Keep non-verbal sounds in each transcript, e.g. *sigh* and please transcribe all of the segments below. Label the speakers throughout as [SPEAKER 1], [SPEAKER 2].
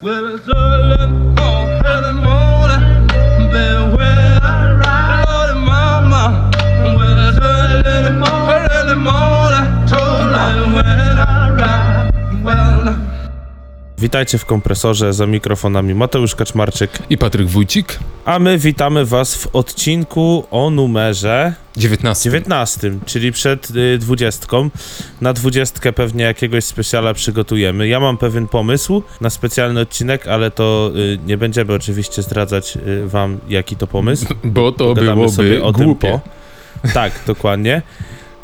[SPEAKER 1] Let us all go.
[SPEAKER 2] Witajcie w kompresorze za mikrofonami Mateusz Kaczmarczyk,
[SPEAKER 3] I Patryk Wójcik,
[SPEAKER 2] a my witamy Was w odcinku o numerze
[SPEAKER 3] 19.
[SPEAKER 2] 19, czyli przed y, 20. Na 20 pewnie jakiegoś specjala przygotujemy. Ja mam pewien pomysł na specjalny odcinek, ale to y, nie będziemy oczywiście zdradzać y, Wam, jaki to pomysł.
[SPEAKER 3] Bo to
[SPEAKER 2] Pogadamy sobie
[SPEAKER 3] byłoby
[SPEAKER 2] o tym
[SPEAKER 3] głupie.
[SPEAKER 2] po. Tak, dokładnie.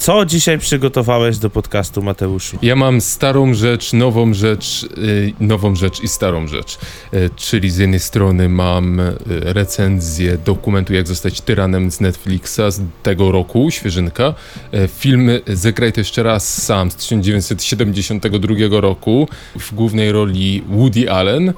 [SPEAKER 2] Co dzisiaj przygotowałeś do podcastu, Mateuszu?
[SPEAKER 3] Ja mam starą rzecz, nową rzecz, y, nową rzecz i starą rzecz. Y, czyli z jednej strony mam y, recenzję dokumentu Jak zostać tyranem z Netflixa z tego roku, świeżynka. Film Zagraj to jeszcze raz sam z 1972 roku w głównej roli Woody Allen.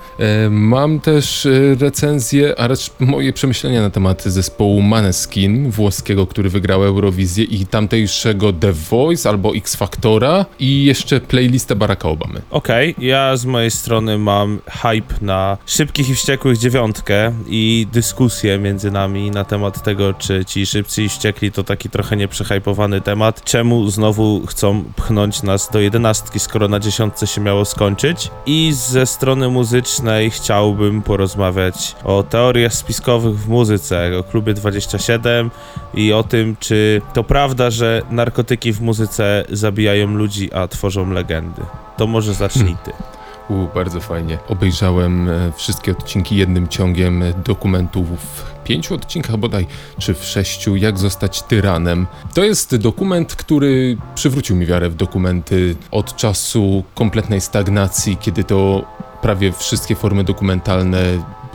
[SPEAKER 3] Mam też recenzję, a raczej moje przemyślenia na temat zespołu Maneskin włoskiego, który wygrał Eurowizję i tamtejszego The Voice albo X Factora i jeszcze playlistę Baracka Obamy.
[SPEAKER 2] Okej, ja z mojej strony mam hype na szybkich i wściekłych dziewiątkę i dyskusję między nami na temat tego, czy ci szybcy i wściekli to taki trochę nieprzehypowany temat. Czemu znowu chcą pchnąć nas do jedenastki, skoro na dziesiątce się miało skończyć? I ze strony muzycznej chciałbym porozmawiać o teoriach spiskowych w muzyce, o klubie 27 i o tym, czy to prawda, że narkotyki w muzyce zabijają ludzi, a tworzą legendy. To może zacznij ty.
[SPEAKER 3] U, bardzo fajnie. Obejrzałem e, wszystkie odcinki jednym ciągiem e, dokumentów w pięciu odcinkach bodaj, czy w sześciu, jak zostać tyranem. To jest dokument, który przywrócił mi wiarę w dokumenty od czasu kompletnej stagnacji, kiedy to prawie wszystkie formy dokumentalne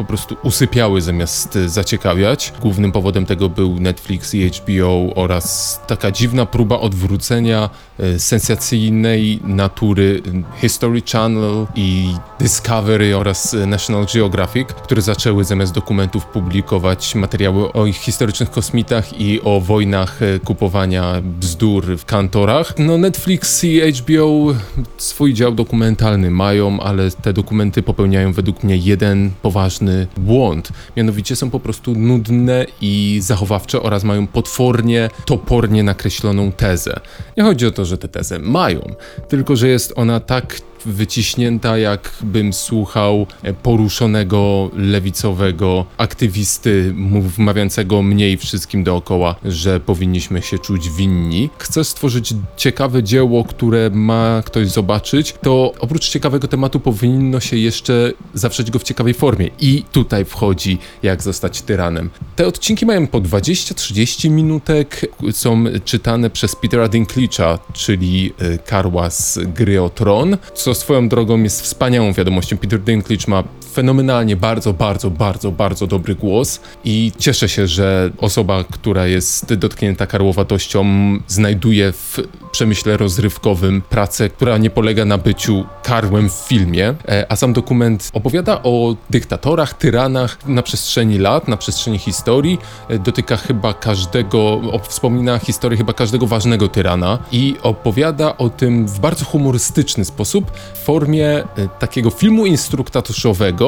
[SPEAKER 3] po prostu usypiały zamiast e, zaciekawiać. Głównym powodem tego był Netflix i HBO oraz taka dziwna próba odwrócenia e, sensacyjnej natury e, History Channel i Discovery oraz National Geographic, które zaczęły zamiast dokumentów publikować materiały o ich historycznych kosmitach i o wojnach kupowania bzdur w kantorach. No Netflix i HBO swój dział dokumentalny mają, ale te dokumenty popełniają według mnie jeden poważny błąd. Mianowicie są po prostu nudne i zachowawcze oraz mają potwornie, topornie nakreśloną tezę. Nie chodzi o to, że tę tezę mają, tylko że jest ona tak wyciśnięta, jakbym słuchał e, poruszonego lewicowego aktywisty wmawiającego mniej wszystkim dookoła, że powinniśmy się czuć winni. Chcę stworzyć ciekawe dzieło, które ma ktoś zobaczyć, to oprócz ciekawego tematu powinno się jeszcze zawrzeć go w ciekawej formie. I tutaj wchodzi jak zostać tyranem. Te odcinki mają po 20-30 minutek, są czytane przez Petera Dinklage'a, czyli e, Karła z gry o Tron, co swoją drogą jest wspaniałą wiadomością. Peter Dinklage ma fenomenalnie, bardzo, bardzo, bardzo, bardzo dobry głos i cieszę się, że osoba, która jest dotknięta karłowatością, znajduje w przemyśle rozrywkowym pracę, która nie polega na byciu karłem w filmie, E, a sam dokument opowiada o dyktatorach, tyranach na przestrzeni lat, na przestrzeni historii, E, dotyka chyba każdego, wspomina historię chyba każdego ważnego tyrana i opowiada o tym w bardzo humorystyczny sposób, w formie e, takiego filmu instruktatorowego,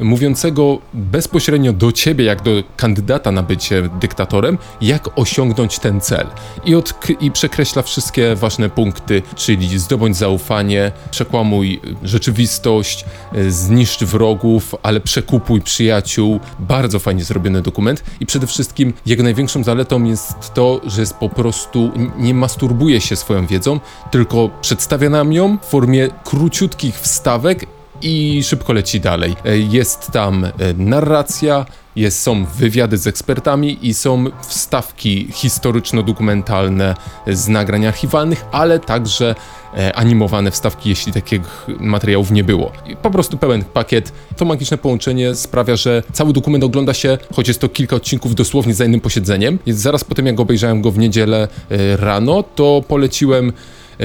[SPEAKER 3] mówiącego bezpośrednio do ciebie, jak do kandydata na bycie dyktatorem, jak osiągnąć ten cel. I, odk- i przekreśla wszystkie ważne punkty, czyli zdobądź zaufanie, przekłamuj rzeczywistość, zniszcz wrogów, ale przekupuj przyjaciół. Bardzo fajnie zrobiony dokument i przede wszystkim jego największą zaletą jest to, że jest po prostu nie masturbuje się swoją wiedzą, tylko przedstawia nam ją w formie króciutkich wstawek i szybko leci dalej. E, Jest tam e, narracja, jest, są wywiady z ekspertami i są wstawki historyczno-dokumentalne z nagrań archiwalnych, ale także e, animowane wstawki, jeśli takich materiałów nie było. I po prostu pełen pakiet. To magiczne połączenie sprawia, że cały dokument ogląda się, choć jest to kilka odcinków dosłownie za jednym posiedzeniem. Zaraz po tym, jak obejrzałem go w niedzielę rano, to poleciłem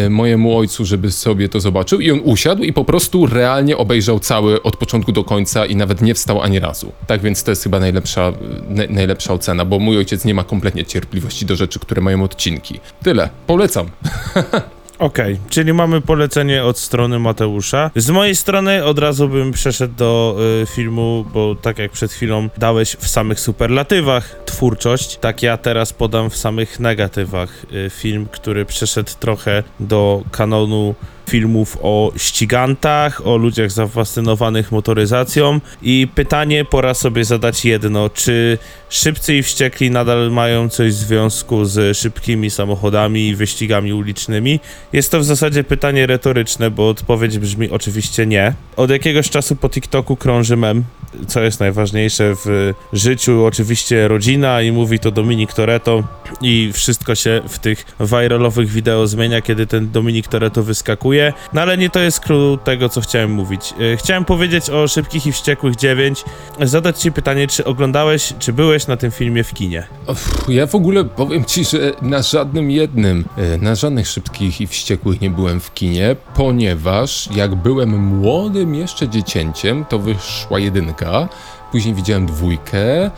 [SPEAKER 3] mojemu ojcu, żeby sobie to zobaczył i on usiadł i po prostu realnie obejrzał cały od początku do końca i nawet nie wstał ani razu. Tak więc to jest chyba najlepsza, na, najlepsza ocena, bo mój ojciec nie ma kompletnie cierpliwości do rzeczy, które mają odcinki. Tyle. Polecam. *laughs*
[SPEAKER 2] Okej, czyli mamy polecenie od strony Mateusza. Z mojej strony od razu bym przeszedł do y, filmu, bo tak jak przed chwilą dałeś w samych superlatywach twórczość, tak ja teraz podam w samych negatywach y, film, który przeszedł trochę do kanonu filmów o ścigantach, o ludziach zafascynowanych motoryzacją i pytanie pora sobie zadać jedno, czy Szybcy i Wściekli nadal mają coś w związku z szybkimi samochodami i wyścigami ulicznymi? Jest to w zasadzie pytanie retoryczne, bo odpowiedź brzmi oczywiście nie. Od jakiegoś czasu po TikToku krąży mem, co jest najważniejsze w życiu, oczywiście rodzina i mówi to Dominik Toretto i wszystko się w tych viralowych wideo zmienia, kiedy ten Dominik Toretto wyskakuje, no ale nie to jest clue tego, co chciałem mówić. E, Chciałem powiedzieć o Szybkich i Wściekłych 9, zadać ci pytanie, czy oglądałeś, czy byłeś na tym filmie w kinie?
[SPEAKER 3] Uff, Ja w ogóle powiem ci, że na żadnym jednym, e, na żadnych szybkich i wściekłych nie byłem w kinie, ponieważ jak byłem młodym jeszcze dziecięciem, to wyszła jedynka, Oscar później widziałem dwójkę,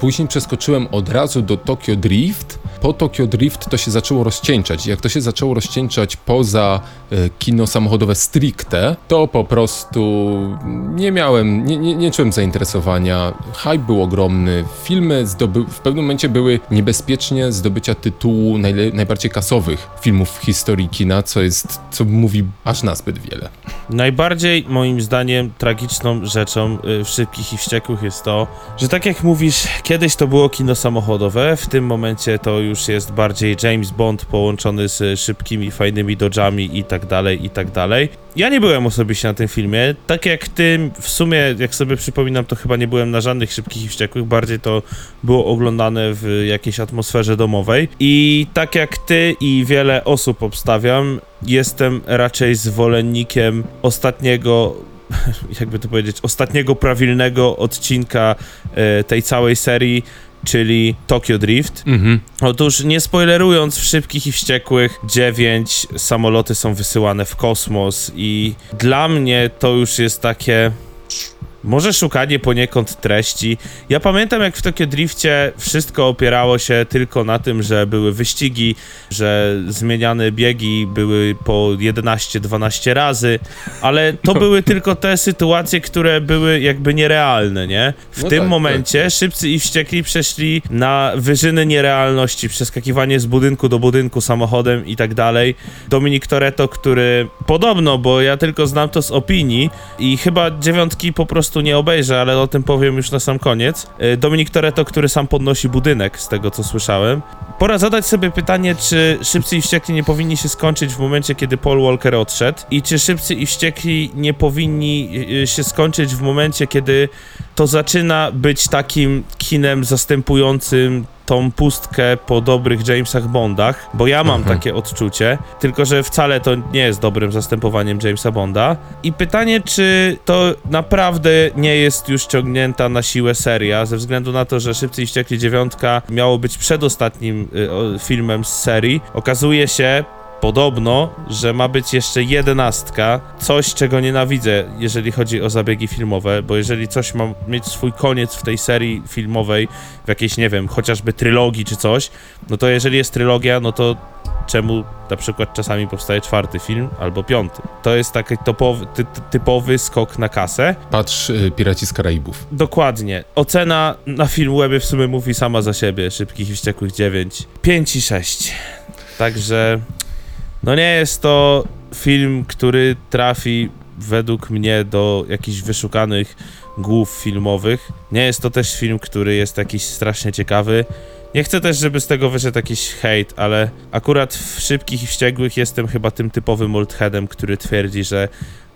[SPEAKER 3] później przeskoczyłem od razu do Tokyo Drift. Po Tokyo Drift to się zaczęło rozcieńczać. Jak to się zaczęło rozcieńczać poza e, kino samochodowe stricte, to po prostu nie miałem, nie, nie, nie czułem zainteresowania. Hype był ogromny. Filmy zdoby, w pewnym momencie były niebezpiecznie zdobycia tytułu najle, najbardziej kasowych filmów w historii kina, co jest, co mówi aż nazbyt wiele.
[SPEAKER 2] Najbardziej moim zdaniem tragiczną rzeczą y, w Szybkich i Wściekłych jest to, że tak jak mówisz, kiedyś to było kino samochodowe, w tym momencie to już jest bardziej James Bond połączony z szybkimi, fajnymi dodżami i tak dalej, i tak dalej. Ja nie byłem osobiście na tym filmie, tak jak ty, w sumie, jak sobie przypominam, to chyba nie byłem na żadnych Szybkich i Wściekłych, bardziej to było oglądane w jakiejś atmosferze domowej. I tak jak ty i wiele osób obstawiam, jestem raczej zwolennikiem ostatniego *laughs* jakby to powiedzieć, ostatniego prawilnego odcinka e, tej całej serii, czyli Tokyo Drift.
[SPEAKER 3] Mhm.
[SPEAKER 2] Otóż nie spoilerując, w Szybkich i Wściekłych 9 samoloty są wysyłane w kosmos i dla mnie to już jest takie... Może szukanie poniekąd treści. Ja pamiętam, jak w Tokyo Drifcie wszystko opierało się tylko na tym, że były wyścigi, że zmieniane biegi były po 11-12 razy, ale to *laughs* były tylko te sytuacje, które były jakby nierealne, nie? W
[SPEAKER 3] No
[SPEAKER 2] tym
[SPEAKER 3] tak,
[SPEAKER 2] momencie Szybcy i Wściekli przeszli na wyżyny nierealności, przeskakiwanie z budynku do budynku samochodem i tak dalej. Dominik Toretto, który podobno, bo ja tylko znam to z opinii i chyba dziewiątki po prostu nie obejrzę, ale o tym powiem już na sam koniec. Y, Dominik Toretto, który sam podnosi budynek, z tego co słyszałem. Pora zadać sobie pytanie, czy Szybcy i Wściekli nie powinni się skończyć w momencie, kiedy Paul Walker odszedł i czy Szybcy i Wściekli nie powinni y, się skończyć w momencie, kiedy to zaczyna być takim kinem zastępującym tą pustkę po dobrych Jamesach Bondach, bo ja mam
[SPEAKER 3] Mhm.
[SPEAKER 2] takie odczucie, tylko że wcale to nie jest dobrym zastępowaniem Jamesa Bonda. I pytanie, czy to naprawdę nie jest już ciągnięta na siłę seria, ze względu na to, że Szybcy i Wściekli dziewiątka miało być przedostatnim y, o, filmem z serii. Okazuje się, podobno, że ma być jeszcze jedenastka, coś czego nienawidzę, jeżeli chodzi o zabiegi filmowe, bo jeżeli coś ma mieć swój koniec w tej serii filmowej, w jakiejś, nie wiem, chociażby trylogii czy coś, no to jeżeli jest trylogia, no to czemu na przykład czasami powstaje czwarty film albo piąty? To jest taki topowy, ty, ty, typowy skok na kasę.
[SPEAKER 3] Patrz y, Piraci z Karaibów.
[SPEAKER 2] Dokładnie. Ocena na Filmwebie w sumie mówi sama za siebie. Szybkich i Wściekłych 9. 5 i 6. Także no nie jest to film, który trafi według mnie do jakichś wyszukanych głów filmowych. Nie jest to też film, który jest jakiś strasznie ciekawy. Nie chcę też, żeby z tego wyszedł jakiś hejt, ale akurat w Szybkich i Wściekłych jestem chyba tym typowym oldheadem, który twierdzi, że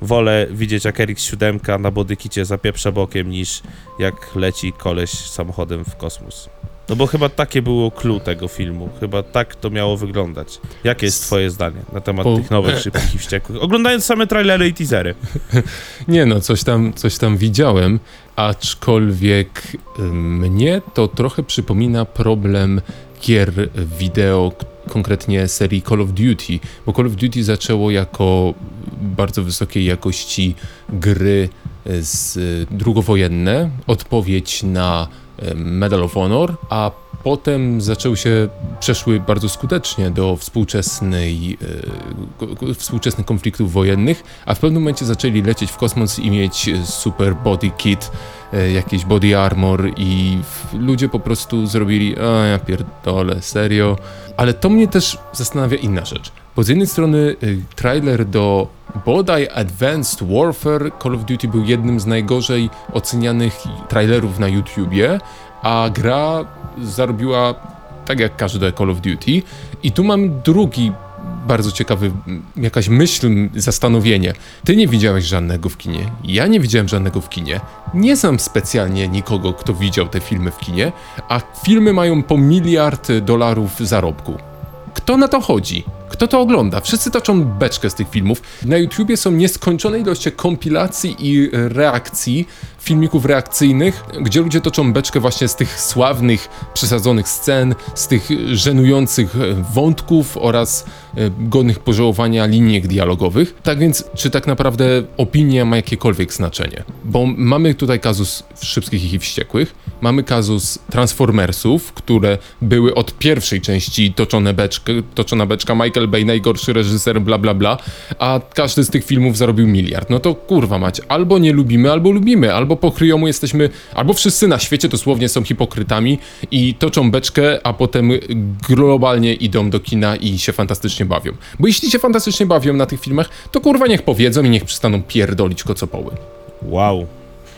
[SPEAKER 2] wolę widzieć jak RX-7 na bodykicie zapieprza bokiem niż jak leci koleś samochodem w kosmos. No bo chyba takie było clue tego filmu. Chyba tak to miało wyglądać. Jakie jest twoje zdanie na temat
[SPEAKER 3] Po-
[SPEAKER 2] tych nowych szybkich i wściekłych? Oglądając same trailery i teasery. *laughs*
[SPEAKER 3] Nie no, coś tam, coś tam widziałem, aczkolwiek mnie to trochę przypomina problem gier wideo, konkretnie serii Call of Duty, bo Call of Duty zaczęło jako bardzo wysokiej jakości gry y, z y, drugowojenne, odpowiedź na Medal of Honor, a potem zaczęły się, przeszły bardzo skutecznie do współczesnej, e, współczesnych konfliktów wojennych, a w pewnym momencie zaczęli lecieć w kosmos i mieć e, super body kit, e, jakieś body armor i ludzie po prostu zrobili, a ja pierdolę, serio. Ale to mnie też zastanawia inna rzecz. Bo z jednej strony y, trailer do bodaj Advanced Warfare Call of Duty był jednym z najgorzej ocenianych trailerów na YouTubie, a gra zarobiła tak jak każde Call of Duty. I tu mam drugi bardzo ciekawy, m, jakaś myśl, m, zastanowienie. Ty nie widziałeś żadnego w kinie, ja nie widziałem żadnego w kinie. Nie znam specjalnie nikogo, kto widział te filmy w kinie, a filmy mają po miliard dolarów zarobku. Kto na to chodzi? Kto to ogląda? Wszyscy toczą beczkę z tych filmów. Na YouTubie są nieskończone ilości kompilacji i reakcji, filmików reakcyjnych, gdzie ludzie toczą beczkę właśnie z tych sławnych, przesadzonych scen, z tych żenujących wątków oraz e, godnych pożałowania linijek dialogowych. Tak więc, czy tak naprawdę opinia ma jakiekolwiek znaczenie? Bo mamy tutaj kazus Szybkich i Wściekłych, mamy kazus Transformersów, które były od pierwszej części toczone beczkę, toczona beczka Michael Bay, najgorszy reżyser, bla bla bla, a każdy z tych filmów zarobił miliard. No to kurwa mać, albo nie lubimy, albo lubimy, albo po kryjomu jesteśmy, albo wszyscy na świecie dosłownie są hipokrytami i toczą beczkę, a potem globalnie idą do kina i się fantastycznie bawią. Bo jeśli się fantastycznie bawią na tych filmach, to kurwa niech powiedzą i niech przestaną pierdolić kocopoły.
[SPEAKER 2] Wow.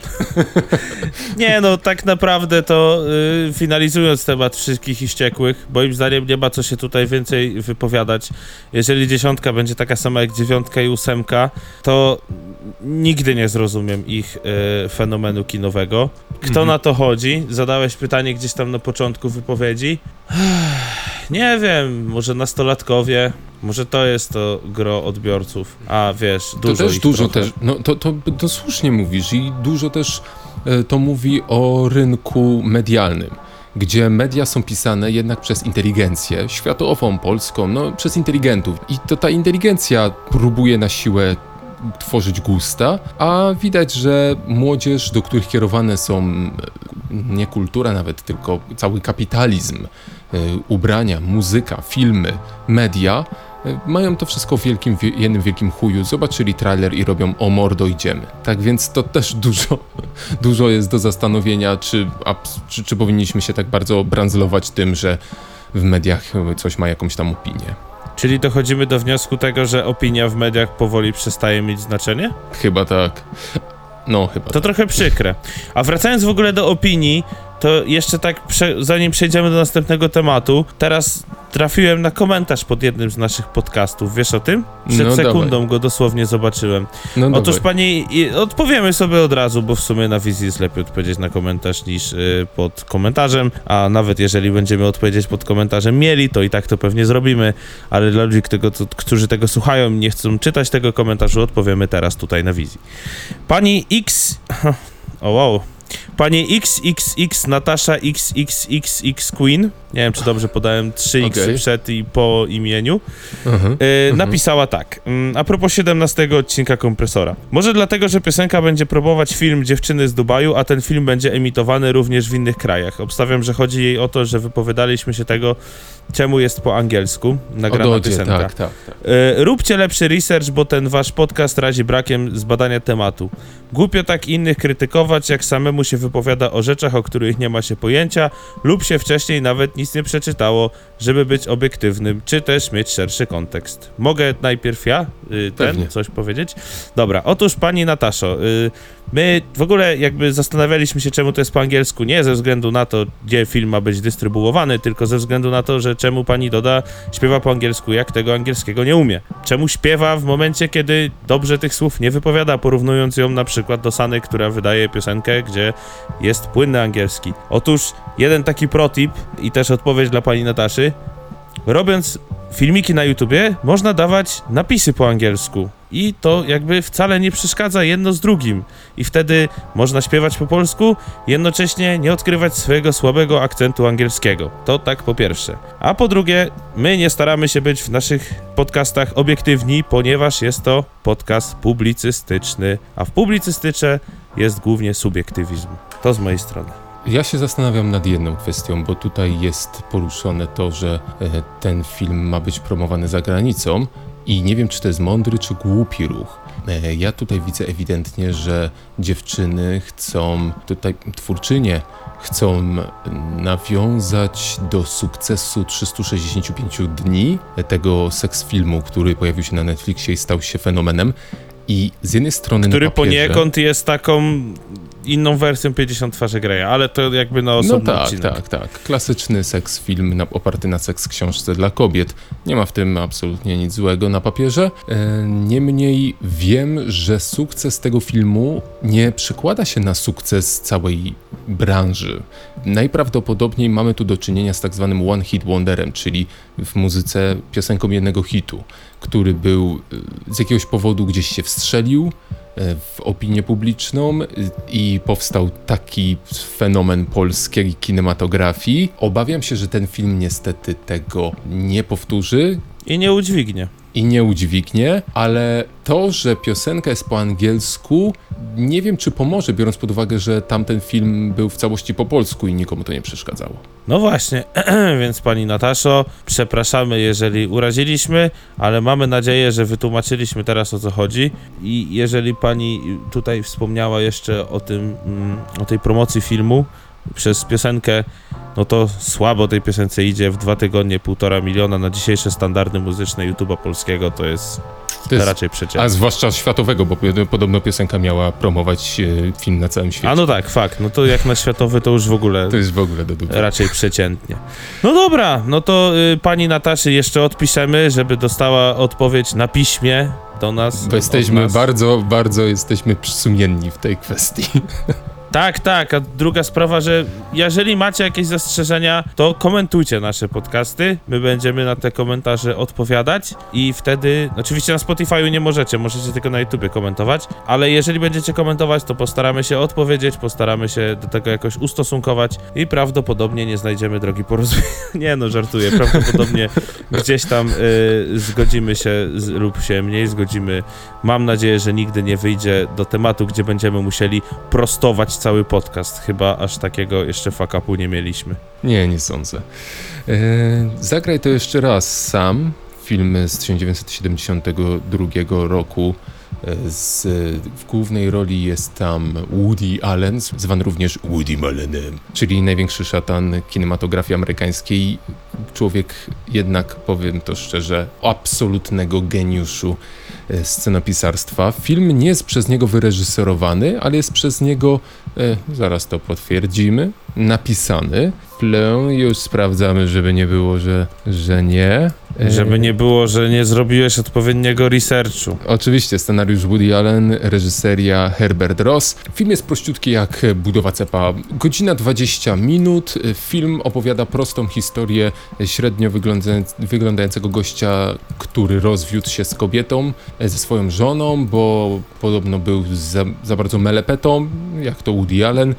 [SPEAKER 2] *laughs* nie no, tak naprawdę to y, finalizując temat wszystkich i wściekłych, moim zdaniem nie ma co się tutaj więcej wypowiadać. Jeżeli dziesiątka będzie taka sama jak dziewiątka i ósemka, to nigdy nie zrozumiem ich y, fenomenu kinowego. Kto
[SPEAKER 3] Mhm.
[SPEAKER 2] na to chodzi? Zadałeś pytanie gdzieś tam na początku wypowiedzi. Nie wiem, może nastolatkowie, może to jest to gro odbiorców, a wiesz, dużo
[SPEAKER 3] to też dużo
[SPEAKER 2] trochę.
[SPEAKER 3] też, no to, to, to słusznie mówisz i dużo też e, to mówi o rynku medialnym, gdzie media są pisane jednak przez inteligencję światową, polską, no przez inteligentów i to ta inteligencja próbuje na siłę tworzyć gusta, a widać, że młodzież, do których kierowane są e, nie kultura nawet, tylko cały kapitalizm, ubrania, muzyka, filmy, media, e, mają to wszystko w wielkim, jednym wielkim chuju. Zobaczyli trailer i robią o mordo idziemy. Tak więc to też *laughs* dużo, dużo jest do zastanowienia, czy, a, czy, czy powinniśmy się tak bardzo brandzlować tym, że w mediach coś ma jakąś tam opinię.
[SPEAKER 2] Czyli dochodzimy do wniosku tego, że opinia w mediach powoli przestaje mieć znaczenie?
[SPEAKER 3] Chyba tak. No, chyba
[SPEAKER 2] To
[SPEAKER 3] tak.
[SPEAKER 2] trochę przykre. A wracając w ogóle do opinii, to jeszcze tak, zanim przejdziemy do następnego tematu, teraz trafiłem na komentarz pod jednym z naszych podcastów. Wiesz o tym? Przed
[SPEAKER 3] No,
[SPEAKER 2] sekundą
[SPEAKER 3] dawaj.
[SPEAKER 2] go dosłownie zobaczyłem.
[SPEAKER 3] No,
[SPEAKER 2] Otóż
[SPEAKER 3] dawaj.
[SPEAKER 2] pani, odpowiemy sobie od razu, bo w sumie na wizji jest lepiej odpowiedzieć na komentarz niż y, pod komentarzem, a nawet jeżeli będziemy odpowiedzieć pod komentarzem mieli, to i tak to pewnie zrobimy, ale dla ludzi, którego, to, którzy tego słuchają i nie chcą czytać tego komentarzu, odpowiemy teraz tutaj na wizji. Pani X... *laughs* O wow. Pani XXX Natasza XXXX Queen, nie wiem czy dobrze podałem 3x
[SPEAKER 3] Okej.
[SPEAKER 2] przed i po imieniu,
[SPEAKER 3] Mhm.
[SPEAKER 2] Yy, napisała tak. mm, A propos 17 odcinka kompresora. Może dlatego, że piosenka będzie próbować film Dziewczyny z Dubaju, a ten film będzie emitowany również w innych krajach. Obstawiam, że chodzi jej o to, że wypowiadaliśmy się tego, czemu jest po angielsku nagrana
[SPEAKER 3] Dodzie,
[SPEAKER 2] piosenka.
[SPEAKER 3] tak, tak, tak.
[SPEAKER 2] Yy, róbcie lepszy research, bo ten wasz podcast razi brakiem zbadania tematu. Głupio tak innych krytykować, jak samemu się wypowiada o rzeczach, o których nie ma się pojęcia, lub się wcześniej nawet nic nie przeczytało, żeby być obiektywnym, czy też mieć szerszy kontekst. Mogę najpierw ja y, ten
[SPEAKER 3] Pewnie.
[SPEAKER 2] coś powiedzieć? Dobra, otóż pani Nataszo, y, my w ogóle jakby zastanawialiśmy się, czemu to jest po angielsku, nie ze względu na to, gdzie film ma być dystrybuowany, tylko ze względu na to, że czemu pani Doda śpiewa po angielsku, jak tego angielskiego nie umie. Czemu śpiewa w momencie, kiedy dobrze tych słów nie wypowiada, porównując ją na przykład do Sany, która wydaje piosenkę, gdzie jest płynny angielski. Otóż jeden taki protip i też odpowiedź dla pani Nataszy. Robiąc filmiki na YouTubie, można dawać napisy po angielsku. I to jakby wcale nie przeszkadza jedno z drugim. I wtedy można śpiewać po polsku, jednocześnie nie odkrywać swojego słabego akcentu angielskiego. To tak po pierwsze. A po drugie, my nie staramy się być w naszych podcastach obiektywni, ponieważ jest to podcast publicystyczny, a w publicystyce jest głównie subiektywizm. To z mojej strony.
[SPEAKER 3] Ja się zastanawiam nad jedną kwestią, bo tutaj jest poruszone to, że e, ten film ma być promowany za granicą i nie wiem, czy to jest mądry, czy głupi ruch. E, Ja tutaj widzę ewidentnie, że dziewczyny chcą, tutaj twórczynie chcą nawiązać do sukcesu 365 dni tego seks filmu, który pojawił się na Netflixie i stał się fenomenem. I z jednej strony
[SPEAKER 2] Który
[SPEAKER 3] na papierze,
[SPEAKER 2] poniekąd jest taką inną wersją 50 twarzy Greya, ale to jakby na
[SPEAKER 3] No
[SPEAKER 2] osobny
[SPEAKER 3] tak,
[SPEAKER 2] odcinek.
[SPEAKER 3] tak, tak. Klasyczny seks film oparty na seks książce dla kobiet. Nie ma w tym absolutnie nic złego na papierze. E, niemniej wiem, że sukces tego filmu nie przekłada się na sukces całej branży. Najprawdopodobniej mamy tu do czynienia z tak zwanym one hit wonderem, czyli w muzyce piosenką jednego hitu, który był e, z jakiegoś powodu gdzieś się wstrzelił, w opinię publiczną y, i powstał taki fenomen polskiej kinematografii. Obawiam się, że ten film niestety tego nie powtórzy
[SPEAKER 2] I nie udźwignie.
[SPEAKER 3] I nie udźwignie, ale to, że piosenka jest po angielsku, nie wiem czy pomoże, biorąc pod uwagę, że tamten film był w całości po polsku i nikomu to nie przeszkadzało.
[SPEAKER 2] No właśnie, *clears throat* więc pani Nataszo, przepraszamy, jeżeli uraziliśmy, ale mamy nadzieję, że wytłumaczyliśmy teraz o co chodzi. I jeżeli pani tutaj wspomniała jeszcze o tym, mm, o tej promocji filmu przez piosenkę, no to słabo tej piosence idzie w dwa tygodnie, półtora miliona na dzisiejsze standardy muzyczne YouTube'a polskiego, to jest,
[SPEAKER 3] To jest
[SPEAKER 2] raczej przeciętne.
[SPEAKER 3] a zwłaszcza światowego, bo podobno piosenka miała promować e, film na całym świecie.
[SPEAKER 2] A no tak, fakt, no to jak na światowy to już w ogóle
[SPEAKER 3] To jest w ogóle do dupy.
[SPEAKER 2] raczej przeciętnie. No dobra, no to y, pani Nataszy jeszcze odpiszemy, żeby dostała odpowiedź na piśmie do nas.
[SPEAKER 3] Bo jesteśmy
[SPEAKER 2] nas.
[SPEAKER 3] bardzo, bardzo jesteśmy sumienni w tej kwestii. *laughs*
[SPEAKER 2] Tak, tak, a druga sprawa, że jeżeli macie jakieś zastrzeżenia, to komentujcie nasze podcasty, my będziemy na te komentarze odpowiadać i wtedy, oczywiście na Spotify'u nie możecie, możecie tylko na YouTubie komentować, ale jeżeli będziecie komentować, to postaramy się odpowiedzieć, postaramy się do tego jakoś ustosunkować i prawdopodobnie nie znajdziemy drogi porozumienia. *laughs* Nie no, żartuję, prawdopodobnie gdzieś tam y, zgodzimy się z, lub się mniej zgodzimy. Mam nadzieję, że nigdy nie wyjdzie do tematu, gdzie będziemy musieli prostować cały podcast. Chyba aż takiego jeszcze fakapu nie mieliśmy.
[SPEAKER 3] Nie, nie sądzę. E, zagraj to jeszcze raz sam. Film z 1972 roku. E, Z, w głównej roli jest tam Woody Allen, zwany również Woody Allenem, czyli największy szatan kinematografii amerykańskiej. Człowiek jednak, powiem to szczerze, absolutnego geniuszu e, scenopisarstwa. Film nie jest przez niego wyreżyserowany, ale jest przez niego, zaraz to potwierdzimy, napisany. Flę już sprawdzamy, żeby nie było, że, że nie. E,
[SPEAKER 2] Żeby nie było, że nie zrobiłeś odpowiedniego researchu.
[SPEAKER 3] Oczywiście scenariusz Woody Allen, reżyseria Herbert Ross. Film jest prościutki jak budowa cepa. Godzina 20 minut. Film opowiada prostą historię średnio wyglądając- wyglądającego gościa, który rozwiódł się z kobietą, ze swoją żoną, bo podobno był za, za bardzo melepetą, jak to Woody Allen.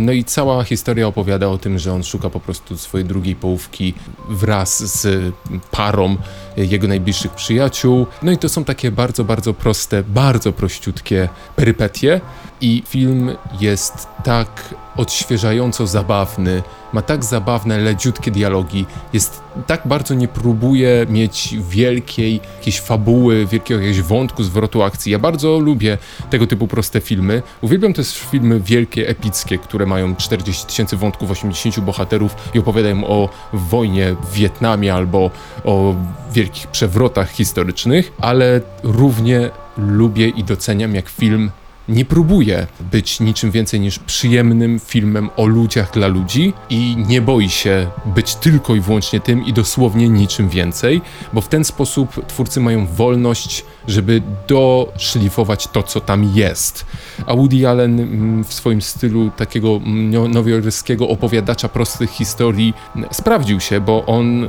[SPEAKER 3] No i cała historia opowiada o tym, że on szuka po prostu swojej drugiej połówki wraz z parą jego najbliższych przyjaciół. No i to są takie bardzo, bardzo proste, bardzo prościutkie perypetie. I film jest tak odświeżająco zabawny, ma tak zabawne, leciutkie dialogi, jest tak bardzo nie próbuje mieć wielkiej jakiejś fabuły, wielkiego jakiegoś wątku, zwrotu akcji. Ja bardzo lubię tego typu proste filmy. Uwielbiam też filmy wielkie, epickie, które mają 40 tysięcy wątków, 80 bohaterów i opowiadają o wojnie w Wietnamie albo o wielkich przewrotach historycznych, ale równie lubię i doceniam, jak film nie próbuje być niczym więcej niż przyjemnym filmem o ludziach dla ludzi i nie boi się być tylko i wyłącznie tym i dosłownie niczym więcej, bo w ten sposób twórcy mają wolność, żeby doszlifować to, co tam jest. A Woody Allen mm, w swoim stylu takiego nowojorskiego opowiadacza prostych historii mm, sprawdził się, bo on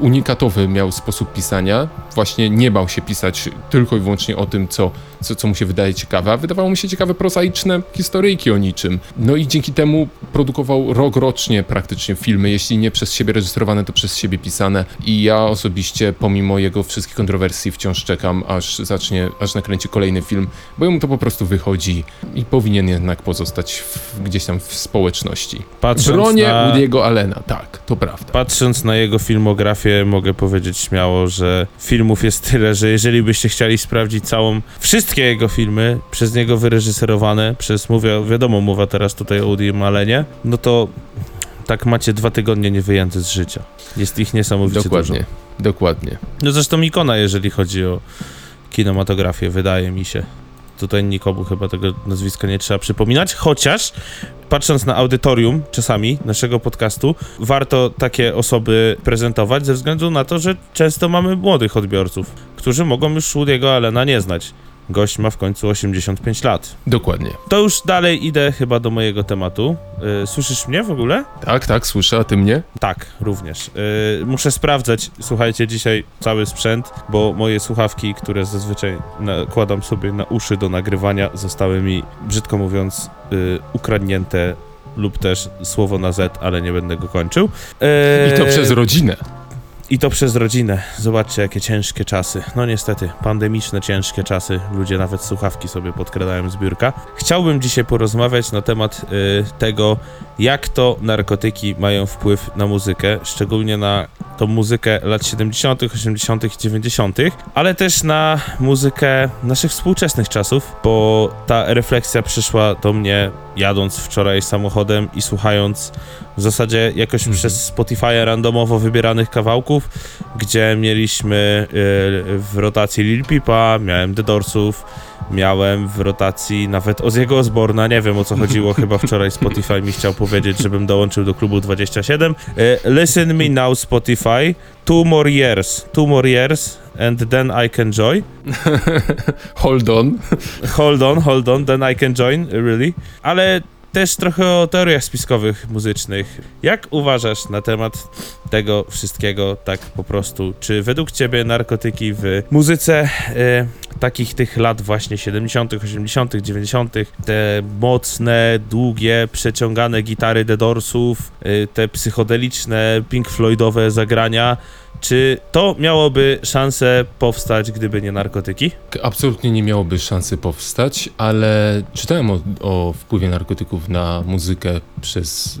[SPEAKER 3] unikatowy miał sposób pisania. Właśnie nie bał się pisać tylko i wyłącznie o tym, co, co, co mu się wydaje ciekawe, a wydawało mu się ciekawe prozaiczne historyjki o niczym. No i dzięki temu produkował rok rocznie praktycznie filmy, jeśli nie przez siebie rejestrowane, to przez siebie pisane. I ja osobiście, pomimo jego wszystkich kontrowersji, wciąż czekam, aż zacznie, aż nakręci kolejny film, bo jemu to po prostu wychodzi i powinien jednak pozostać w, gdzieś tam w społeczności.
[SPEAKER 2] Patrząc
[SPEAKER 3] Bronię
[SPEAKER 2] na-
[SPEAKER 3] Woody'ego Allena, tak, to prawda.
[SPEAKER 2] Patrząc na jego filmografię, mogę powiedzieć śmiało, że filmów jest tyle, że jeżeli byście chcieli sprawdzić całą, wszystkie jego filmy przez niego wyreżyserowane, przez, mówię, wiadomo, mowa teraz tutaj o Woody Allenie, no to tak macie dwa tygodnie niewyjęte z życia. Jest ich niesamowicie
[SPEAKER 3] Dokładnie,
[SPEAKER 2] dużo.
[SPEAKER 3] dokładnie.
[SPEAKER 2] No zresztą ikona, jeżeli chodzi o kinematografię, wydaje mi się. Tutaj nikomu chyba tego nazwiska nie trzeba przypominać, chociaż patrząc na audytorium czasami naszego podcastu, warto takie osoby prezentować ze względu na to, że często mamy młodych odbiorców, którzy mogą już Woody'ego Allena nie znać. Gość ma w końcu 85 lat.
[SPEAKER 3] Dokładnie.
[SPEAKER 2] To już dalej idę chyba do mojego tematu. Yy, słyszysz mnie w ogóle?
[SPEAKER 3] Tak, tak, słyszę, a ty mnie?
[SPEAKER 2] Tak, również. Yy, muszę sprawdzać, słuchajcie, dzisiaj cały sprzęt, bo moje słuchawki, które zazwyczaj nakładam sobie na uszy do nagrywania, zostały mi, brzydko mówiąc, yy, ukradnięte lub też słowo na Z, ale nie będę go kończył. Yy,
[SPEAKER 3] I to przez rodzinę.
[SPEAKER 2] I to przez rodzinę. Zobaczcie, jakie ciężkie czasy. No niestety, pandemiczne, ciężkie czasy. Ludzie nawet słuchawki sobie podkradają z biurka. Chciałbym dzisiaj porozmawiać na temat y, tego, jak to narkotyki mają wpływ na muzykę, szczególnie na tą muzykę lat 70., 80. i 90., ale też na muzykę naszych współczesnych czasów, bo ta refleksja przyszła do mnie jadąc wczoraj samochodem i słuchając w zasadzie jakoś
[SPEAKER 3] Mhm.
[SPEAKER 2] przez Spotify randomowo wybieranych kawałków, gdzie mieliśmy y, w rotacji Lil Peepa, miałem The Doorsów, miałem w rotacji nawet Ozzy'ego Osborna, nie wiem o co chodziło, chyba wczoraj Spotify mi chciał powiedzieć, żebym dołączył do klubu 27. Y, Listen Me Now Spotify, Two More Years, Two More Years and then I Can Joy. *laughs*
[SPEAKER 3] Hold on.
[SPEAKER 2] Hold on, hold on, then I can join, really. Ale też trochę o teoriach spiskowych muzycznych. Jak uważasz na temat tego wszystkiego tak po prostu? Czy według ciebie narkotyki w muzyce e, takich tych lat właśnie 70., 80., 90., te mocne, długie, przeciągane gitary The Doorsów, e, te psychodeliczne, Pink Floydowe zagrania, czy to miałoby szansę powstać, gdyby nie narkotyki?
[SPEAKER 3] Absolutnie nie miałoby szansy powstać, ale czytałem o, o wpływie narkotyków na muzykę przez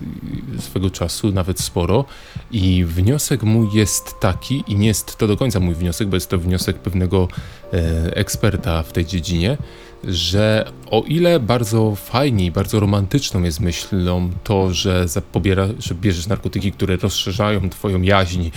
[SPEAKER 3] swego czasu, nawet sporo. I wniosek mój jest taki, i nie jest to do końca mój wniosek, bo jest to wniosek pewnego e, eksperta w tej dziedzinie, że o ile bardzo fajnie i bardzo romantyczną jest myślą to, że, zapobiera, że bierzesz narkotyki, które rozszerzają twoją jaźń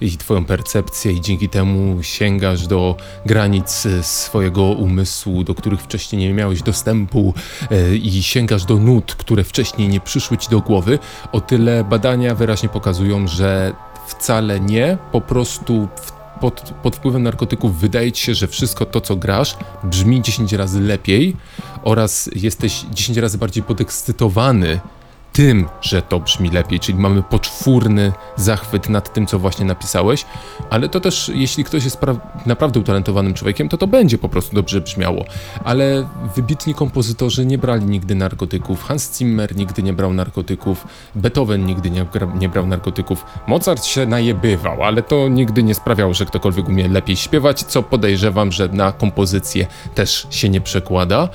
[SPEAKER 3] i twoją percepcję i dzięki temu sięgasz do granic e, swojego umysłu, do których wcześniej nie miałeś dostępu e, i sięgasz do nut, które wcześniej nie przyszły ci do głowy, o tyle badania wyraźnie pokazują, że wcale nie, po prostu w pod, pod wpływem narkotyków wydaje ci się, że wszystko to, co grasz, brzmi 10 razy lepiej oraz jesteś 10 razy bardziej podekscytowany tym, że to brzmi lepiej, czyli mamy poczwórny zachwyt nad tym, co właśnie napisałeś, ale to też, jeśli ktoś jest pra- naprawdę utalentowanym człowiekiem, to to będzie po prostu dobrze brzmiało. Ale wybitni kompozytorzy nie brali nigdy narkotyków, Hans Zimmer nigdy nie brał narkotyków, Beethoven nigdy nie, nie brał narkotyków, Mozart się najebywał, ale to nigdy nie sprawiało, że ktokolwiek umie lepiej śpiewać, co podejrzewam, że na kompozycję też się nie przekłada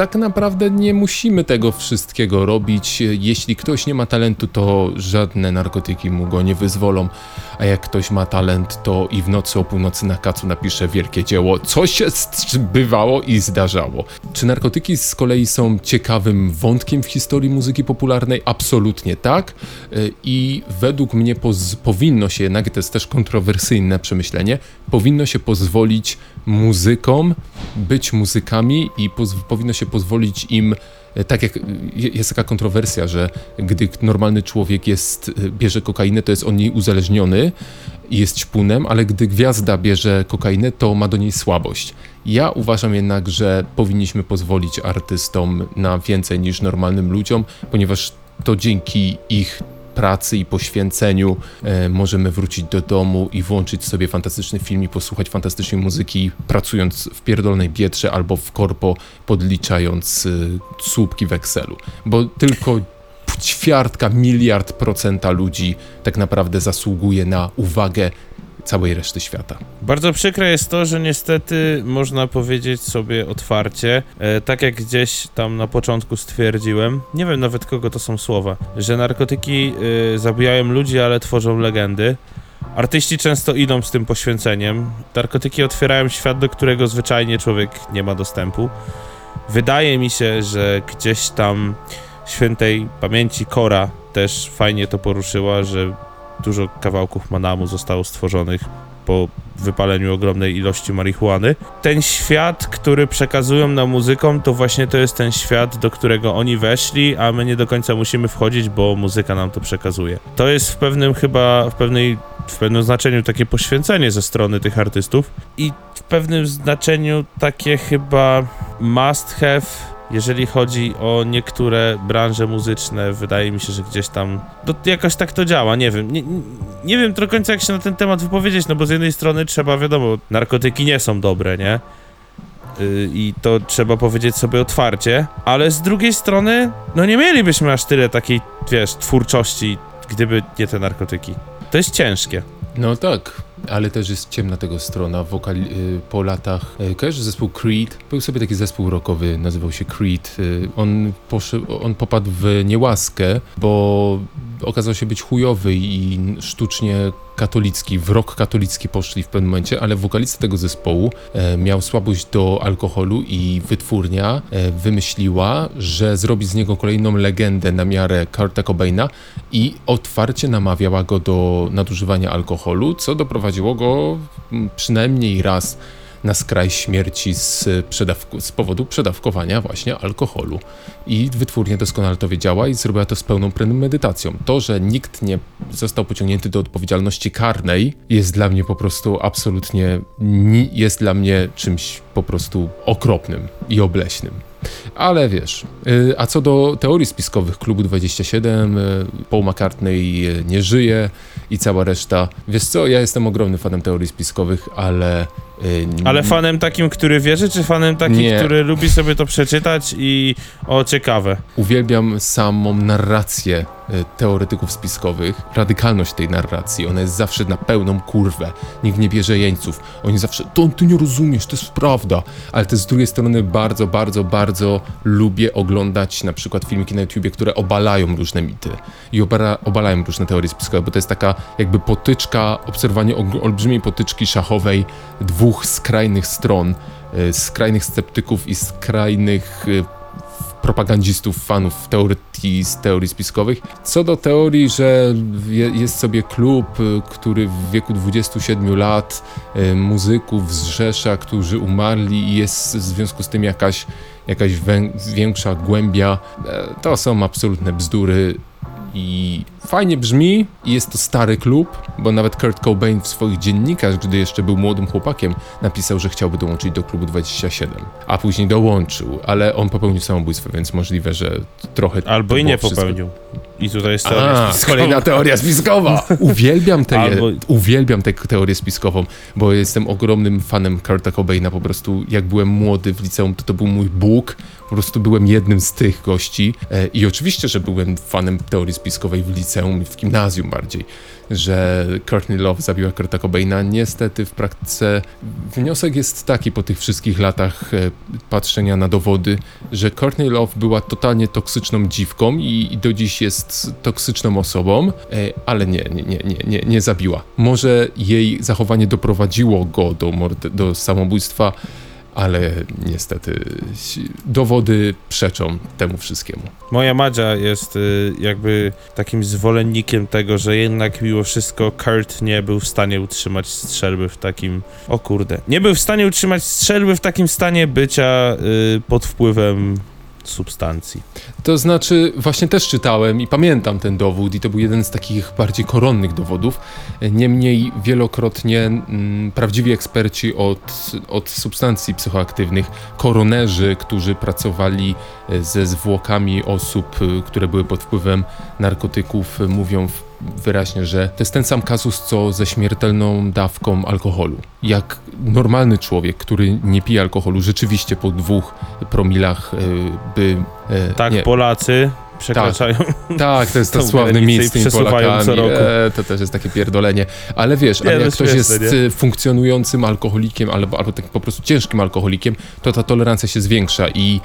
[SPEAKER 3] tak naprawdę nie musimy tego wszystkiego robić. Jeśli ktoś nie ma talentu, to żadne narkotyki mu go nie wyzwolą. A jak ktoś ma talent, to i w nocy o północy na kacu napisze wielkie dzieło, co się bywało i zdarzało. Czy narkotyki z kolei są ciekawym wątkiem w historii muzyki popularnej? Absolutnie tak. I według mnie powinno się, jednak to jest też kontrowersyjne przemyślenie, powinno się pozwolić muzykom być muzykami i powinno się pozwolić im e, tak jak jest taka kontrowersja, że gdy normalny człowiek jest, e, bierze kokainę, to jest on niej uzależniony i jest ćpunem, ale gdy gwiazda bierze kokainę, to ma do niej słabość. Ja uważam jednak, że powinniśmy pozwolić artystom na więcej niż normalnym ludziom, ponieważ to dzięki ich pracy i poświęceniu e, możemy wrócić do domu i włączyć sobie fantastyczny film i posłuchać fantastycznej muzyki, pracując w pierdolnej bietrze albo w korpo, podliczając e, słupki w Excelu. Bo tylko ćwiartka, miliard procenta ludzi tak naprawdę zasługuje na uwagę całej reszty świata.
[SPEAKER 2] Bardzo przykre jest to, że niestety można powiedzieć sobie otwarcie, e, tak jak gdzieś tam na początku stwierdziłem, nie wiem nawet kogo to są słowa, że narkotyki e, zabijają ludzi, ale tworzą legendy. Artyści często idą z tym poświęceniem. Narkotyki otwierają świat, do którego zwyczajnie człowiek nie ma dostępu. Wydaje mi się, że gdzieś tam świętej pamięci Kora też fajnie to poruszyła, że dużo kawałków Manamu zostało stworzonych po wypaleniu ogromnej ilości marihuany. Ten świat, który przekazują nam muzyką, to właśnie to jest ten świat, do którego oni weszli, a my nie do końca musimy wchodzić, bo muzyka nam to przekazuje. To jest w pewnym chyba, w pewnej, w pewnym znaczeniu takie poświęcenie ze strony tych artystów i w pewnym znaczeniu takie chyba must have jeżeli chodzi o niektóre branże muzyczne, wydaje mi się, że gdzieś tam to jakoś tak to działa, nie wiem. Nie, nie- wiem do końca jak się na ten temat wypowiedzieć, no bo z jednej strony trzeba, wiadomo, narkotyki nie są dobre, nie? Yy, I to trzeba powiedzieć sobie otwarcie, ale z drugiej strony, no nie mielibyśmy aż tyle takiej, wiesz, twórczości, gdyby nie te narkotyki. To jest ciężkie.
[SPEAKER 3] No tak, ale też jest ciemna tego strona. Wokali, y, po latach. Y, kojarzysz zespół Creed? Był sobie taki zespół rockowy, nazywał się Creed. Y, on, poszedł, on popadł w niełaskę, bo okazał się być chujowy i sztucznie katolicki, w rok katolicki poszli w pewnym momencie, ale wokalista tego zespołu e, miał słabość do alkoholu i wytwórnia e, wymyśliła, że zrobi z niego kolejną legendę na miarę Kurta Cobaina i otwarcie namawiała go do nadużywania alkoholu, co doprowadziło go przynajmniej raz na skraj śmierci z, przedawku, z powodu przedawkowania właśnie alkoholu. I wytwórnia doskonale to wiedziała i zrobiła to z pełną premedytacją. To, że nikt nie został pociągnięty do odpowiedzialności karnej jest dla mnie po prostu absolutnie, ni- jest dla mnie czymś po prostu okropnym i obleśnym. Ale wiesz, y, a co do teorii spiskowych Klubu 27, y, Paul McCartney y, nie żyje i cała reszta. Wiesz co, ja jestem ogromnym fanem teorii spiskowych, ale... y,
[SPEAKER 2] Ale fanem takim, który wierzy, czy fanem takim,
[SPEAKER 3] Nie.
[SPEAKER 2] który lubi sobie to przeczytać i o ciekawe.
[SPEAKER 3] Uwielbiam samą narrację e, teoretyków spiskowych, radykalność tej narracji. Ona jest zawsze na pełną kurwę. Nikt nie bierze jeńców. Oni zawsze, to ty nie rozumiesz, to jest prawda. Ale też z drugiej strony bardzo, bardzo, bardzo lubię oglądać na przykład filmiki na YouTubie, które obalają różne mity i obara, obalają różne teorie spiskowe, bo to jest taka jakby potyczka, obserwowanie olbrzymiej potyczki szachowej dwóch skrajnych stron, e, skrajnych sceptyków i skrajnych e, propagandzistów, fanów teorii, z teorii spiskowych. Co do teorii, że je, jest sobie klub, y, który w wieku 27 lat muzyków zrzesza, którzy umarli i jest w związku z tym jakaś, jakaś większa głębia, e, to są absolutne bzdury. I fajnie brzmi i jest to stary klub, bo nawet Kurt Cobain w swoich dziennikach, gdy jeszcze był młodym chłopakiem, napisał, że chciałby dołączyć do klubu 27, a później dołączył, ale on popełnił samobójstwo, więc możliwe, że trochę.
[SPEAKER 2] Albo i nie
[SPEAKER 3] wszystko.
[SPEAKER 2] popełnił. I tutaj jest teoria
[SPEAKER 3] A,
[SPEAKER 2] spiskowa.
[SPEAKER 3] kolejna teoria spiskowa. *laughs* Uwielbiam tę
[SPEAKER 2] Albo-
[SPEAKER 3] uwielbiam tę teorię spiskową, bo jestem ogromnym fanem Kurta Cobaina. Po prostu jak byłem młody w liceum, to to był mój Bóg. Po prostu byłem jednym z tych gości. E, I oczywiście, że byłem fanem teorii spiskowej w liceum i w gimnazjum bardziej, że Courtney Love zabiła Kurta Cobaina. Niestety w praktyce wniosek jest taki po tych wszystkich latach e, patrzenia na dowody, że Courtney Love była totalnie toksyczną dziwką i, i do dziś jest toksyczną osobą, e, ale nie, nie, nie, nie, nie, zabiła. Może jej zachowanie doprowadziło go do, do samobójstwa, ale niestety dowody przeczą temu wszystkiemu.
[SPEAKER 2] Moja Madzia jest y, jakby takim zwolennikiem tego, że jednak mimo wszystko Kurt nie był w stanie utrzymać strzelby w takim... O kurde. Nie był w stanie utrzymać strzelby w takim stanie bycia y, pod wpływem substancji.
[SPEAKER 3] To znaczy, właśnie też czytałem i pamiętam ten dowód, i to był jeden z takich bardziej koronnych dowodów. Niemniej wielokrotnie mm, prawdziwi eksperci od, od substancji psychoaktywnych, koronerzy, którzy pracowali e, ze zwłokami osób, e, które były pod wpływem narkotyków, mówią w wyraźnie, że to jest ten sam kazus, co ze śmiertelną dawką alkoholu. Jak normalny człowiek, który nie pije alkoholu, rzeczywiście po dwóch promilach y, by... y,
[SPEAKER 2] Tak,
[SPEAKER 3] nie,
[SPEAKER 2] Polacy przekraczają.
[SPEAKER 3] tak, to jest
[SPEAKER 2] tą
[SPEAKER 3] sławny mit z Polakami.
[SPEAKER 2] co roku.
[SPEAKER 3] E, to też jest takie pierdolenie. Ale wiesz,
[SPEAKER 2] Nie,
[SPEAKER 3] ale jak ktoś jest
[SPEAKER 2] nie?
[SPEAKER 3] y, funkcjonującym alkoholikiem albo, albo tak po prostu ciężkim alkoholikiem, to ta tolerancja się zwiększa i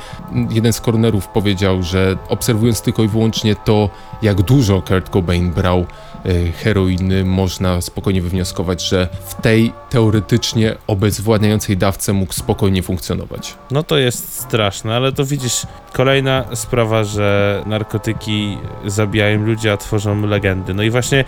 [SPEAKER 3] jeden z koronerów powiedział, że obserwując tylko i wyłącznie to, jak dużo Kurt Cobain brał y, heroiny, można spokojnie wywnioskować, że w tej teoretycznie obezwładniającej dawce mógł spokojnie funkcjonować.
[SPEAKER 2] No to jest straszne, ale to widzisz, kolejna sprawa, że narkotyki zabijają ludzi, a tworzą legendy. No i właśnie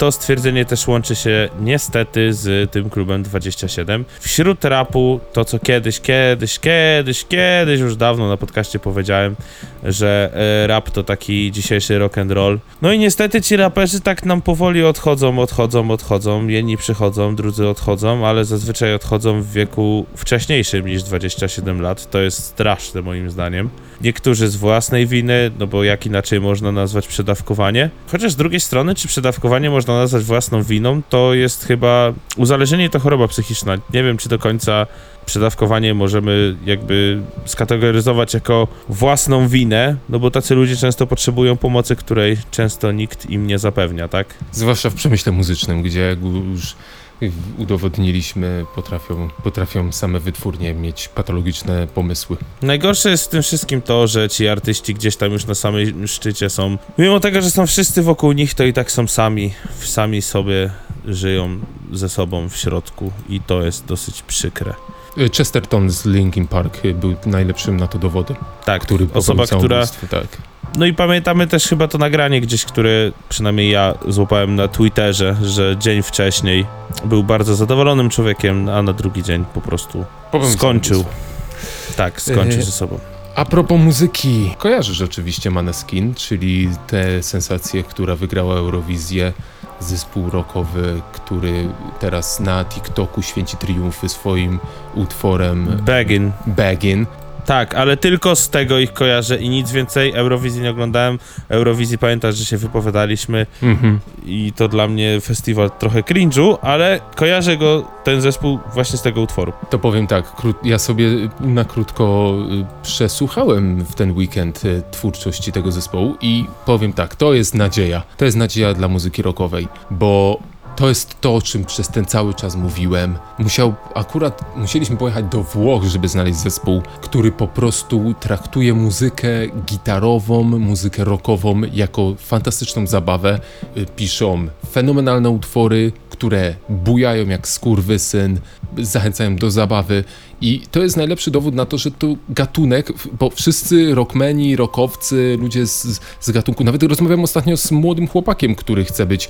[SPEAKER 2] to stwierdzenie też łączy się niestety z tym klubem 27. Wśród rapu to, co kiedyś, kiedyś, kiedyś, kiedyś, już dawno na podcaście powiedziałem, że e, rap to taki dzisiejszy rock and roll. No i niestety ci raperzy tak nam powoli odchodzą, odchodzą, odchodzą. Jedni przychodzą, drudzy odchodzą, ale zazwyczaj odchodzą w wieku wcześniejszym niż 27 lat. To jest straszne moim zdaniem. Niektórzy z własnej winy, no bo jak inaczej można nazwać przedawkowanie? Chociaż z drugiej strony, czy przedawkowanie można nazwać własną winą, to jest chyba uzależnienie to choroba psychiczna. Nie wiem, czy do końca przedawkowanie możemy jakby skategoryzować jako własną winę, no bo tacy ludzie często potrzebują pomocy, której często nikt im nie zapewnia, tak?
[SPEAKER 3] Zwłaszcza w przemyśle muzycznym, gdzie już udowodniliśmy, potrafią, potrafią same wytwórnie mieć patologiczne pomysły.
[SPEAKER 2] Najgorsze jest w tym wszystkim to, że ci artyści gdzieś tam już na samym szczycie są. Mimo tego, że są wszyscy wokół nich, to i tak są sami. Sami sobie żyją ze sobą w środku i to jest dosyć przykre.
[SPEAKER 3] Chesterton z Linkin Park był najlepszym na to dowodem,
[SPEAKER 2] Tak,
[SPEAKER 3] który
[SPEAKER 2] osoba, która
[SPEAKER 3] Tak.
[SPEAKER 2] No i pamiętamy też chyba to nagranie gdzieś, które przynajmniej ja złapałem na Twitterze, że dzień wcześniej był bardzo zadowolonym człowiekiem, a na drugi dzień po prostu
[SPEAKER 3] Popełnił
[SPEAKER 2] skończył. Tak, skończył
[SPEAKER 3] E,
[SPEAKER 2] ze sobą.
[SPEAKER 3] A propos muzyki, kojarzysz oczywiście Maneskin, czyli tę sensację, która wygrała Eurowizję, zespół rockowy, który teraz na TikToku święci triumfy swoim utworem
[SPEAKER 2] Begin.
[SPEAKER 3] Baggin.
[SPEAKER 2] Tak, ale tylko z tego ich kojarzę i nic więcej. Eurowizji nie oglądałem. Eurowizji pamiętasz, że się wypowiadaliśmy
[SPEAKER 3] Mhm.
[SPEAKER 2] i to dla mnie festiwal trochę cringe'u, ale kojarzę go, ten zespół właśnie z tego utworu.
[SPEAKER 3] To powiem tak, kró- ja sobie na krótko y, przesłuchałem w ten weekend y, twórczości tego zespołu i powiem tak, to jest nadzieja. To jest nadzieja dla muzyki rockowej, bo to jest to, o czym przez ten cały czas mówiłem. Musiał, akurat musieliśmy pojechać do Włoch, żeby znaleźć zespół, który po prostu traktuje muzykę gitarową, muzykę rockową jako fantastyczną zabawę. Y, Piszą fenomenalne utwory, które bujają jak skurwysyn, zachęcają do zabawy. I to jest najlepszy dowód na to, że to gatunek, bo wszyscy rockmeni, rockowcy, ludzie z, z gatunku, nawet rozmawiałem ostatnio z młodym chłopakiem, który chce być,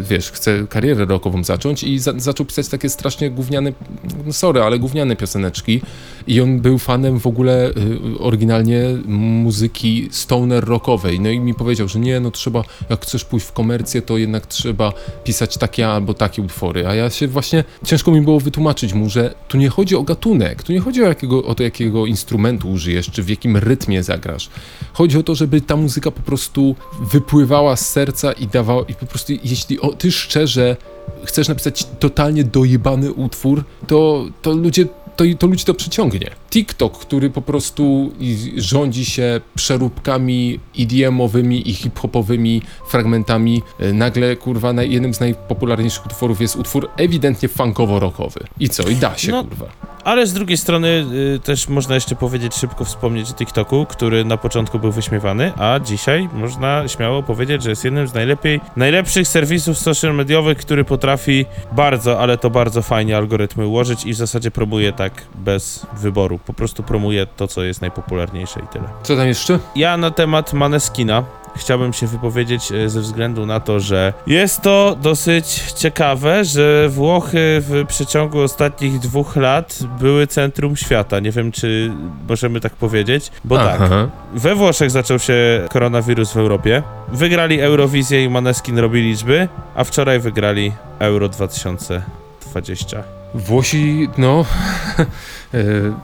[SPEAKER 3] wiesz, chce karierę rockową zacząć i za, zaczął pisać takie strasznie gówniane, no sorry, ale gówniane pioseneczki. I on był fanem w ogóle y, oryginalnie muzyki stoner rockowej, no i mi powiedział, że nie, no trzeba, jak chcesz pójść w komercję, to jednak trzeba pisać takie albo takie utwory, a ja się właśnie, ciężko mi było wytłumaczyć mu, że tu nie chodzi o gatunek, tu nie chodzi o, jakiego, o to, jakiego instrumentu użyjesz, czy w jakim rytmie zagrasz. Chodzi o to, żeby ta muzyka po prostu wypływała z serca i dawała, i po prostu jeśli o, ty szczerze chcesz napisać totalnie dojebany utwór, to, to ludzie to, to ludzi to przyciągnie. TikTok, który po prostu rządzi się przeróbkami EDM-owymi i hip-hopowymi fragmentami, e, nagle kurwa jednym z najpopularniejszych utworów jest utwór ewidentnie funkowo-rockowy. I co? I da się
[SPEAKER 2] No,
[SPEAKER 3] kurwa.
[SPEAKER 2] Ale z drugiej strony y, też można jeszcze powiedzieć, szybko wspomnieć o TikToku, który na początku był wyśmiewany, a dzisiaj można śmiało powiedzieć, że jest jednym z najlepiej, najlepszych serwisów social mediowych, który potrafi bardzo, ale to bardzo fajnie algorytmy ułożyć i w zasadzie promuje tak bez wyboru. Po prostu promuje to, co jest najpopularniejsze i tyle.
[SPEAKER 3] Co tam jeszcze?
[SPEAKER 2] Ja na temat Maneskina chciałbym się wypowiedzieć e, ze względu na to, że jest to dosyć ciekawe, że Włochy w przeciągu ostatnich dwóch lat były centrum świata. Nie wiem, czy możemy tak powiedzieć, bo tak.
[SPEAKER 3] Aha.
[SPEAKER 2] We Włoszech zaczął się koronawirus w Europie. Wygrali Eurowizję i Maneskin robi liczby, a wczoraj wygrali Euro 2020.
[SPEAKER 3] Włosi, no. *laughs* e,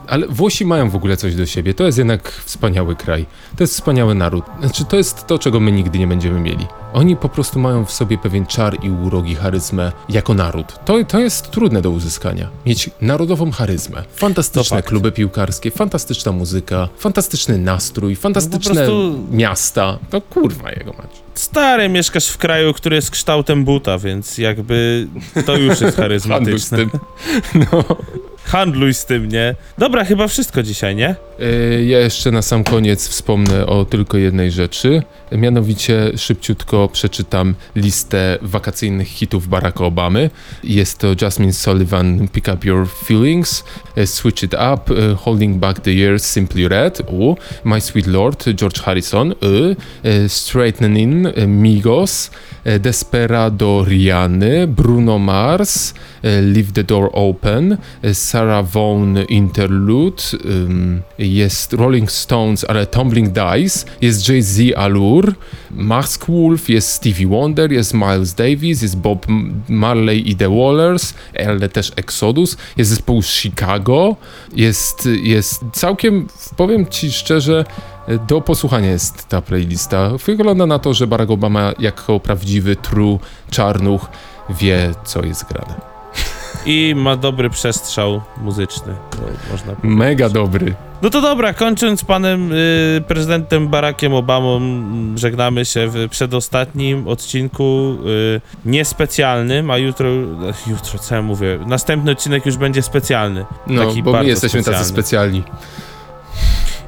[SPEAKER 3] ale Włosi mają w ogóle coś do siebie. To jest jednak wspaniały kraj. To jest wspaniały naród. Znaczy, to jest to, czego my nigdy nie będziemy mieli. Oni po prostu mają w sobie pewien czar i urogi, charyzmę jako naród. To, to jest trudne do uzyskania. Mieć narodową charyzmę. Fantastyczne kluby piłkarskie, fantastyczna muzyka, fantastyczny nastrój, fantastyczne
[SPEAKER 2] prostu-
[SPEAKER 3] miasta. No kurwa jego mać.
[SPEAKER 2] Stary, mieszkasz w kraju, który jest kształtem buta, więc jakby to już jest *laughs* charyzmatyczne. *laughs*
[SPEAKER 3] No.
[SPEAKER 2] Handluj z tym, nie? Dobra, chyba wszystko dzisiaj, nie?
[SPEAKER 3] E, Ja jeszcze na sam koniec wspomnę o tylko jednej rzeczy. Mianowicie szybciutko przeczytam listę wakacyjnych hitów Baracka Obamy. Jest to Jasmine Sullivan Pick Up Your Feelings, Switch It Up, e, Holding Back the Years Simply Red, u, My Sweet Lord George Harrison, y, e, Straightening e, Migos, e, Desperado Riany, Bruno Mars, e, Leave the Door Open, e, Sarah Vaughan Interlude, jest Rolling Stones, ale Tumbling Dice, jest Jay-Z Allure, Mask Wolf, jest Stevie Wonder, jest Miles Davis, jest Bob Marley i The Wallers, ale też Exodus, jest zespół Chicago, jest, jest całkiem, powiem ci szczerze, do posłuchania jest ta playlista. Wygląda na to, że Barack Obama jako prawdziwy true czarnuch wie, co jest grane.
[SPEAKER 2] I ma dobry przestrzał muzyczny, to można powiedzieć.
[SPEAKER 3] Mega dobry.
[SPEAKER 2] No to dobra, kończąc panem y, prezydentem Barackiem Obamą, żegnamy się w przedostatnim odcinku y, niespecjalnym, a jutro, e, jutro co ja mówię, następny odcinek już będzie specjalny.
[SPEAKER 3] No, bo my jesteśmy tacy
[SPEAKER 2] specjalny.
[SPEAKER 3] specjalni.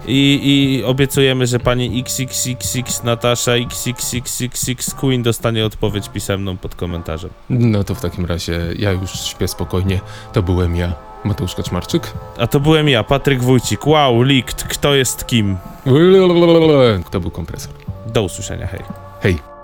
[SPEAKER 2] I, I obiecujemy, że pani XXXX Natasza XXXXX Queen dostanie odpowiedź pisemną pod komentarzem.
[SPEAKER 3] No to w takim razie ja już śpię spokojnie. To byłem ja, Mateusz Kaczmarczyk.
[SPEAKER 2] A to byłem ja, Patryk Wójcik. Wow, leaked, kto jest kim?
[SPEAKER 3] Kto był kompresor?
[SPEAKER 2] Do usłyszenia, hej.
[SPEAKER 3] Hej.